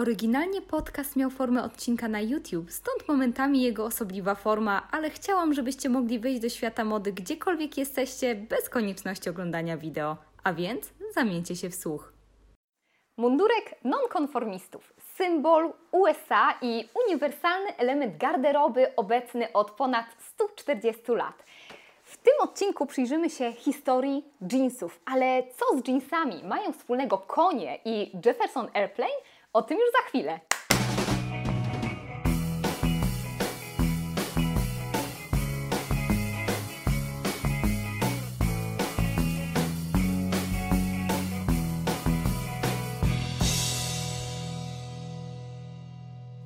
Oryginalnie podcast miał formę odcinka na YouTube, stąd momentami jego osobliwa forma, ale chciałam, żebyście mogli wyjść do świata mody gdziekolwiek jesteście, bez konieczności oglądania wideo. A więc zamieńcie się w słuch. Mundurek nonkonformistów, symbol USA i uniwersalny element garderoby obecny od ponad 140 lat. W tym odcinku przyjrzymy się historii jeansów, ale co z jeansami mają wspólnego konie i Jefferson Airplane? O tym już za chwilę.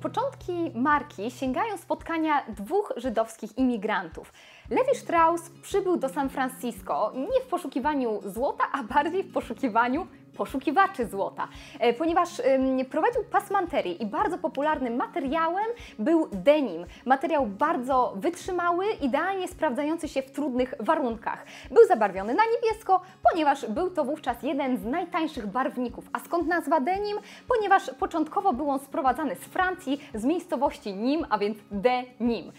Początki marki sięgają spotkania dwóch żydowskich imigrantów. Levi Strauss przybył do San Francisco nie w poszukiwaniu złota, a bardziej w poszukiwaniu poszukiwaczy złota, e, ponieważ prowadził pasmanterię i bardzo popularnym materiałem był denim. Materiał bardzo wytrzymały, idealnie sprawdzający się w trudnych warunkach. Był zabarwiony na niebiesko, ponieważ był to wówczas jeden z najtańszych barwników. A skąd nazwa denim? Ponieważ początkowo był on sprowadzany z Francji, z miejscowości Nim, a więc denim.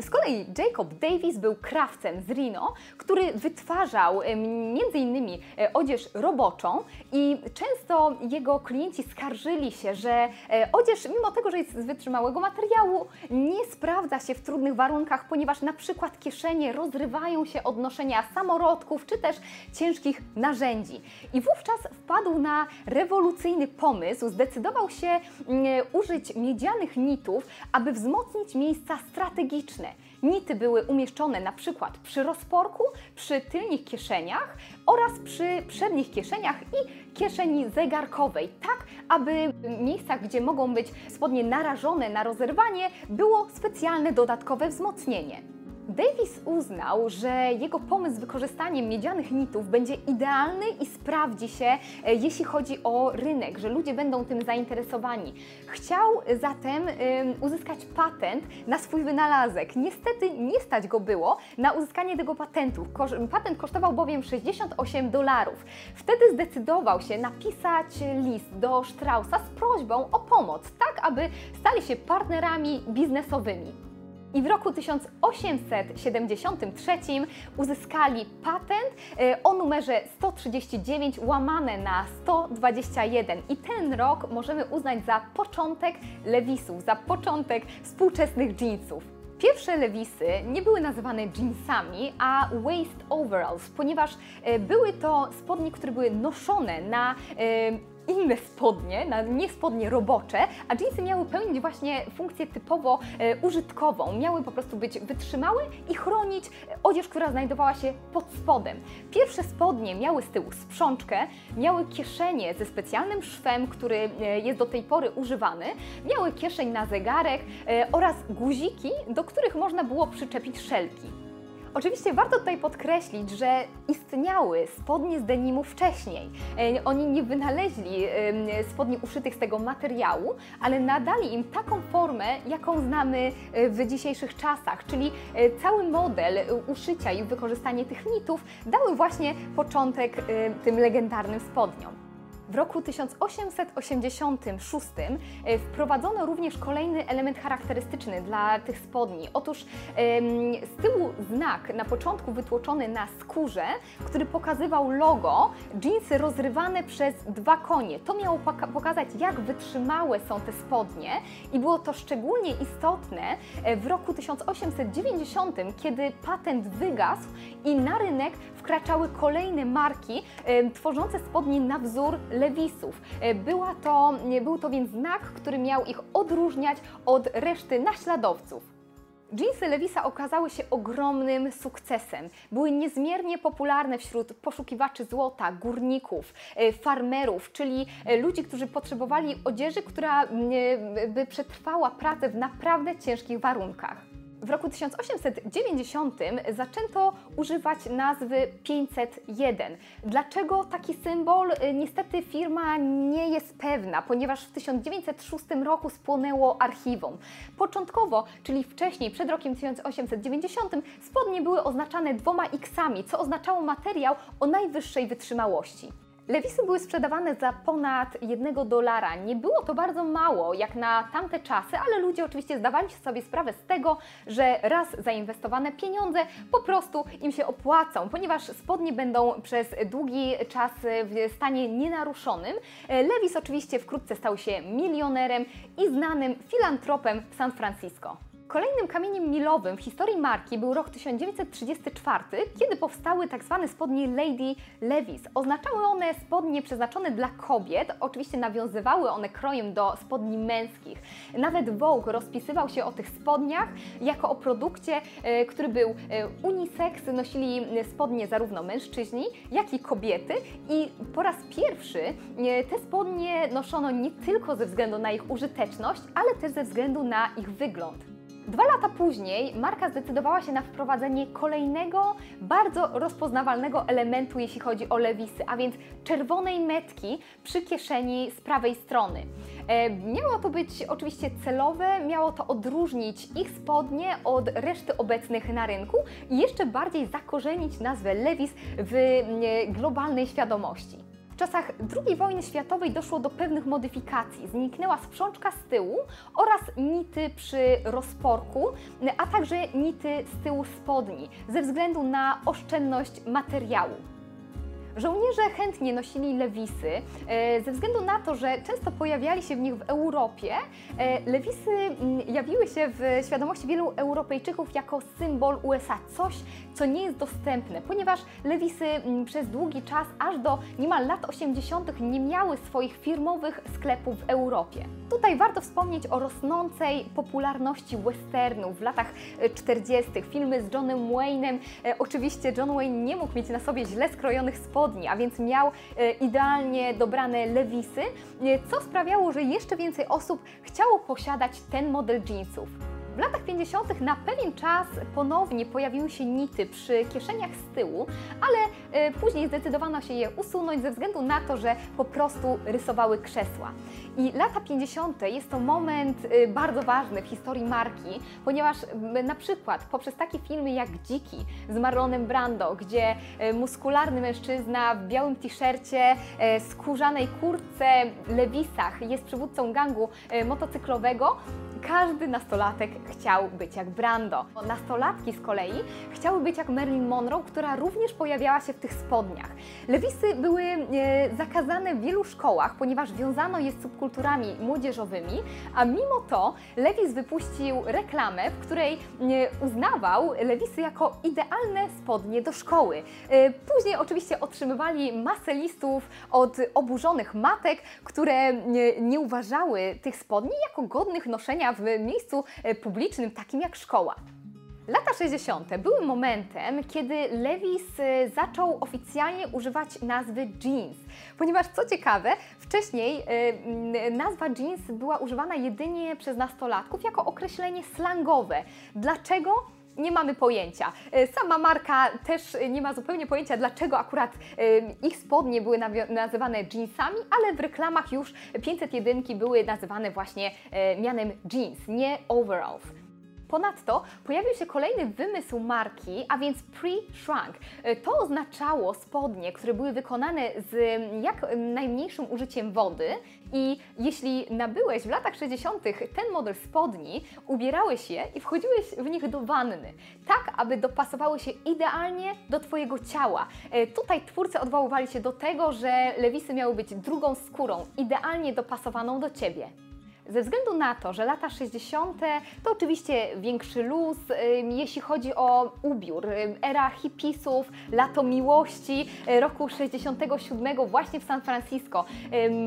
Z kolei Jacob Davis był krawcem z Reno, który wytwarzał m.in. E, odzież roboczą i często jego klienci skarżyli się, że e, odzież, mimo tego, że jest z wytrzymałego materiału, nie sprawdza się w trudnych warunkach, ponieważ na przykład kieszenie rozrywają się od noszenia samorodków czy też ciężkich narzędzi. I wówczas wpadł na rewolucyjny pomysł, zdecydował się mm, użyć miedzianych nitów, aby wzmocnić miejsca strategiczne. Nity były umieszczone na przykład przy rozporku, przy tylnych kieszeniach oraz przy przednich kieszeniach i kieszeni zegarkowej, tak aby w miejscach, gdzie mogą być spodnie narażone na rozerwanie, było specjalne dodatkowe wzmocnienie. Davis uznał, że jego pomysł z wykorzystaniem miedzianych nitów będzie idealny i sprawdzi się, e, jeśli chodzi o rynek, że ludzie będą tym zainteresowani. Chciał zatem uzyskać patent na swój wynalazek. Niestety nie stać go było na uzyskanie tego patentu. Patent kosztował bowiem 68 dolarów. Wtedy zdecydował się napisać list do Straussa z prośbą o pomoc, tak aby stali się partnerami biznesowymi i w roku 1873 uzyskali patent e, o numerze 139 łamane na 121 i ten rok możemy uznać za początek Lewisów, za początek współczesnych jeansów. Pierwsze lewisy nie były nazywane jeansami, a waist overalls, ponieważ e, były to spodnie, które były noszone na e, inne spodnie, na nie spodnie robocze, a jeansy miały pełnić właśnie funkcję typowo e, użytkową. Miały po prostu być wytrzymałe i chronić odzież, która znajdowała się pod spodem. Pierwsze spodnie miały z tyłu sprzączkę, miały kieszenie ze specjalnym szwem, który e, jest do tej pory używany, miały kieszeń na zegarek e, oraz guziki, do których można było przyczepić szelki. Oczywiście warto tutaj podkreślić, że istniały spodnie z denimu wcześniej. E, oni nie wynaleźli spodni uszytych z tego materiału, ale nadali im taką formę, jaką znamy e, w dzisiejszych czasach, czyli e, cały model uszycia i wykorzystanie tych nitów dały właśnie początek tym legendarnym spodniom. W roku 1886 e, wprowadzono również kolejny element charakterystyczny dla tych spodni. Otóż z tyłu znak na początku wytłoczony na skórze, który pokazywał logo, dżinsy rozrywane przez dwa konie. To miało pokazać, jak wytrzymałe są te spodnie i było to szczególnie istotne e, w roku 1890, kiedy patent wygasł i na rynek wkraczały kolejne marki tworzące spodnie na wzór lewisów. E, była to, był to więc znak, który miał ich odróżniać od reszty naśladowców. Jeansy Lewisa okazały się ogromnym sukcesem. Były niezmiernie popularne wśród poszukiwaczy złota, górników, e, farmerów, czyli e, ludzi, którzy potrzebowali odzieży, która by przetrwała pracę w naprawdę ciężkich warunkach. W roku 1890 zaczęto używać nazwy 501. Dlaczego taki symbol? Niestety firma nie jest pewna, ponieważ w 1906 roku spłonęło archiwum. Początkowo, czyli wcześniej, przed rokiem 1890, spodnie były oznaczane dwoma X-ami, co oznaczało materiał o najwyższej wytrzymałości. Lewisy były sprzedawane za ponad jednego dolara. Nie było to bardzo mało jak na tamte czasy, ale ludzie oczywiście zdawali sobie sprawę z tego, że raz zainwestowane pieniądze po prostu im się opłacą, ponieważ spodnie będą przez długi czas w stanie nienaruszonym. Lewis oczywiście wkrótce stał się milionerem i znanym filantropem w San Francisco. Kolejnym kamieniem milowym w historii marki był rok 1934, kiedy powstały tak zwane spodnie Lady Levis. Oznaczały one spodnie przeznaczone dla kobiet, oczywiście nawiązywały one krojem do spodni męskich. Nawet Vogue rozpisywał się o tych spodniach jako o produkcie, e, który był e, unisex, nosili spodnie zarówno mężczyźni, jak i kobiety i po raz pierwszy e, te spodnie noszono nie tylko ze względu na ich użyteczność, ale też ze względu na ich wygląd. Dwa lata później marka zdecydowała się na wprowadzenie kolejnego, bardzo rozpoznawalnego elementu, jeśli chodzi o lewisy, a więc czerwonej metki przy kieszeni z prawej strony. E, miało to być oczywiście celowe, miało to odróżnić ich spodnie od reszty obecnych na rynku i jeszcze bardziej zakorzenić nazwę Levis w e, globalnej świadomości. W czasach II wojny światowej doszło do pewnych modyfikacji. Zniknęła sprzączka z tyłu oraz nity przy rozporku, a także nity z tyłu spodni ze względu na oszczędność materiału. Żołnierze chętnie nosili lewisy e, ze względu na to, że często pojawiali się w nich w Europie. E, lewisy mm, jawiły się w świadomości wielu Europejczyków jako symbol USA, coś, co nie jest dostępne, ponieważ lewisy mm, przez długi czas, aż do niemal lat 80., nie miały swoich firmowych sklepów w Europie. Tutaj warto wspomnieć o rosnącej popularności westernów w latach 40. E, Filmy z Johnem Wayne'em. Oczywiście John Wayne nie mógł mieć na sobie źle skrojonych spodni, spodni, a więc miał e, idealnie dobrane lewisy, e, co sprawiało, że jeszcze więcej osób chciało posiadać ten model jeansów. W latach 50. na pewien czas ponownie pojawiły się nity przy kieszeniach z tyłu, ale e, później zdecydowano się je usunąć ze względu na to, że po prostu rysowały krzesła. I lata 50. jest to moment e, bardzo ważny w historii marki, ponieważ na przykład poprzez takie filmy jak Dziki z Marlonem Brando, gdzie e, muskularny mężczyzna w białym t-shircie, skórzanej kurtce, lewisach jest przywódcą gangu motocyklowego, każdy nastolatek chciał być jak Brando. Nastolatki z kolei chciały być jak Marilyn Monroe, która również pojawiała się w tych spodniach. Lewisy były e, zakazane w wielu szkołach, ponieważ wiązano je z subkulturami młodzieżowymi, a mimo to Lewis wypuścił reklamę, w której e, uznawał lewisy jako idealne spodnie do szkoły. E, później oczywiście otrzymywali masę listów od oburzonych matek, które nie uważały tych spodni jako godnych noszenia w miejscu e, publicznym, takim jak szkoła. Lata 60. były momentem, kiedy Levis e, zaczął oficjalnie używać nazwy jeans, ponieważ co ciekawe, wcześniej e, nazwa jeans była używana jedynie przez nastolatków jako określenie slangowe. Dlaczego? Nie mamy pojęcia. Sama marka też nie ma zupełnie pojęcia, dlaczego akurat ich spodnie były nazywane jeansami, ale w reklamach już 501 były nazywane właśnie mianem jeans, nie overalls. Ponadto pojawił się kolejny wymysł marki, a więc pre-shrunk. To oznaczało spodnie, które były wykonane z jak najmniejszym użyciem wody i jeśli nabyłeś w latach 60. ten model spodni, ubierałeś je i wchodziłeś w nich do wanny, tak aby dopasowały się idealnie do Twojego ciała. E, tutaj twórcy odwoływali się do tego, że lewisy miały być drugą skórą, idealnie dopasowaną do Ciebie. Ze względu na to, że lata 60. to oczywiście większy luz, jeśli chodzi o ubiór, era hipisów, lato miłości y, roku 67 właśnie w San Francisco.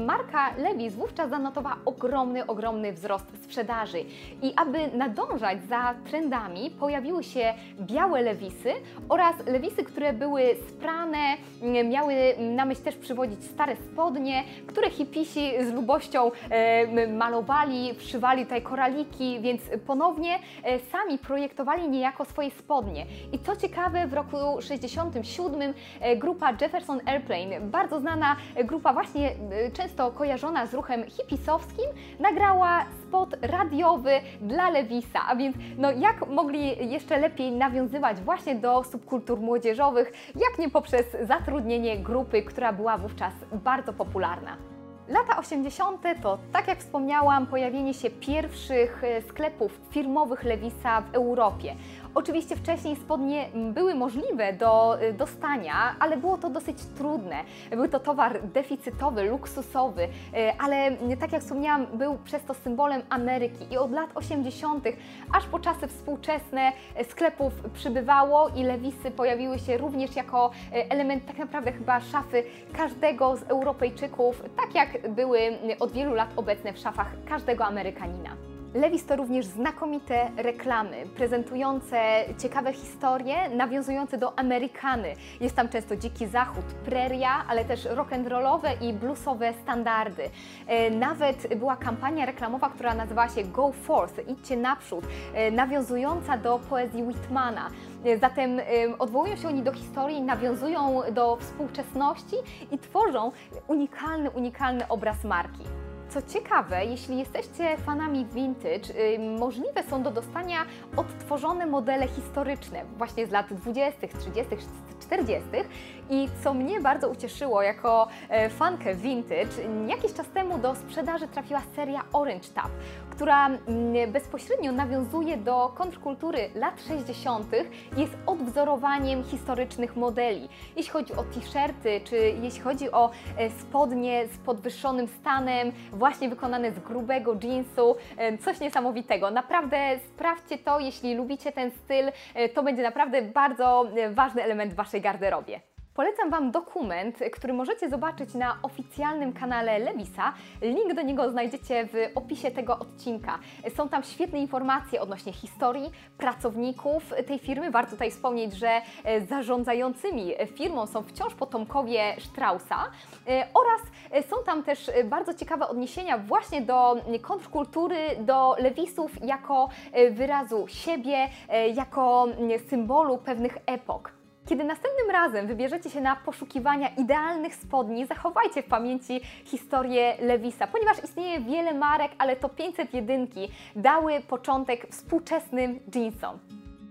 Marka Levi's wówczas zanotowała ogromny, ogromny wzrost sprzedaży. I aby nadążać za trendami, pojawiły się białe lewisy oraz lewisy, które były sprane, miały na myśl też przywodzić stare spodnie, które hipisi z lubością malowali malowali, wszywali tutaj koraliki, więc ponownie e, sami projektowali niejako swoje spodnie. I co ciekawe, w roku 67 e, grupa Jefferson Airplane, bardzo znana grupa właśnie e, często kojarzona z ruchem hipisowskim, nagrała spot radiowy dla Lewisa, a więc no jak mogli jeszcze lepiej nawiązywać właśnie do subkultur młodzieżowych, jak nie poprzez zatrudnienie grupy, która była wówczas bardzo popularna. Lata 80. to, tak jak wspomniałam, pojawienie się pierwszych e, sklepów firmowych Lewisa w Europie. Oczywiście wcześniej spodnie były możliwe do y, dostania, ale było to dosyć trudne. Był to towar deficytowy, luksusowy, y, ale tak jak wspomniałam, był przez to symbolem Ameryki i od lat 80., aż po czasy współczesne y, sklepów przybywało i lewisy pojawiły się również jako element tak naprawdę chyba szafy każdego z Europejczyków, tak jak były od wielu lat obecne w szafach każdego Amerykanina. Levis to również znakomite reklamy, prezentujące ciekawe historie, nawiązujące do Amerykany. Jest tam często dziki zachód, preria, ale też rock'n'rollowe i bluesowe standardy. E, nawet była kampania reklamowa, która nazywała się Go Forth, idźcie naprzód, e, nawiązująca do poezji Whitmana. E, zatem odwołują się oni do historii, nawiązują do współczesności i tworzą unikalny, unikalny obraz marki. Co ciekawe, jeśli jesteście fanami vintage, możliwe są do dostania odtworzone modele historyczne, właśnie z lat 20., 30., 40. I co mnie bardzo ucieszyło jako e, fankę vintage, jakiś czas temu do sprzedaży trafiła seria Orange Tab, która mm, bezpośrednio nawiązuje do kontrkultury lat 60. i jest odwzorowaniem historycznych modeli. Jeśli chodzi o t-shirty, czy jeśli chodzi o e, spodnie z podwyższonym stanem, właśnie wykonane z grubego jeansu, e, coś niesamowitego. Naprawdę sprawdźcie to, jeśli lubicie ten styl, to będzie naprawdę bardzo ważny element Waszej garderobie. Polecam Wam dokument, który możecie zobaczyć na oficjalnym kanale Lewisa. Link do niego znajdziecie w opisie tego odcinka. Są tam świetne informacje odnośnie historii, pracowników tej firmy. Warto tutaj wspomnieć, że e, zarządzającymi firmą są wciąż potomkowie Straussa e, oraz e, są tam też bardzo ciekawe odniesienia właśnie do kontrkultury, do Lewisów jako wyrazu siebie, jako symbolu pewnych epok. Kiedy następnym razem wybierzecie się na poszukiwania idealnych spodni, zachowajcie w pamięci historię Lewisa, ponieważ istnieje wiele marek, ale to 501 dały początek współczesnym jeansom.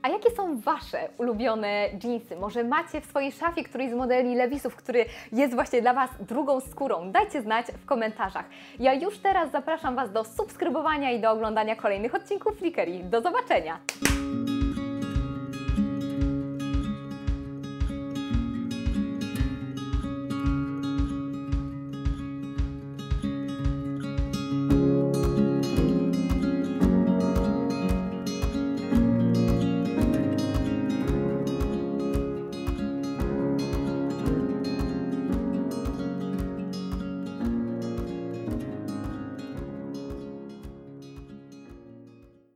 A jakie są Wasze ulubione jeansy? Może macie w swojej szafie któryś z modeli Lewisów, który jest właśnie dla Was drugą skórą? Dajcie znać w komentarzach. Ja już teraz zapraszam Was do subskrybowania i do oglądania kolejnych odcinków Flickery. Do zobaczenia!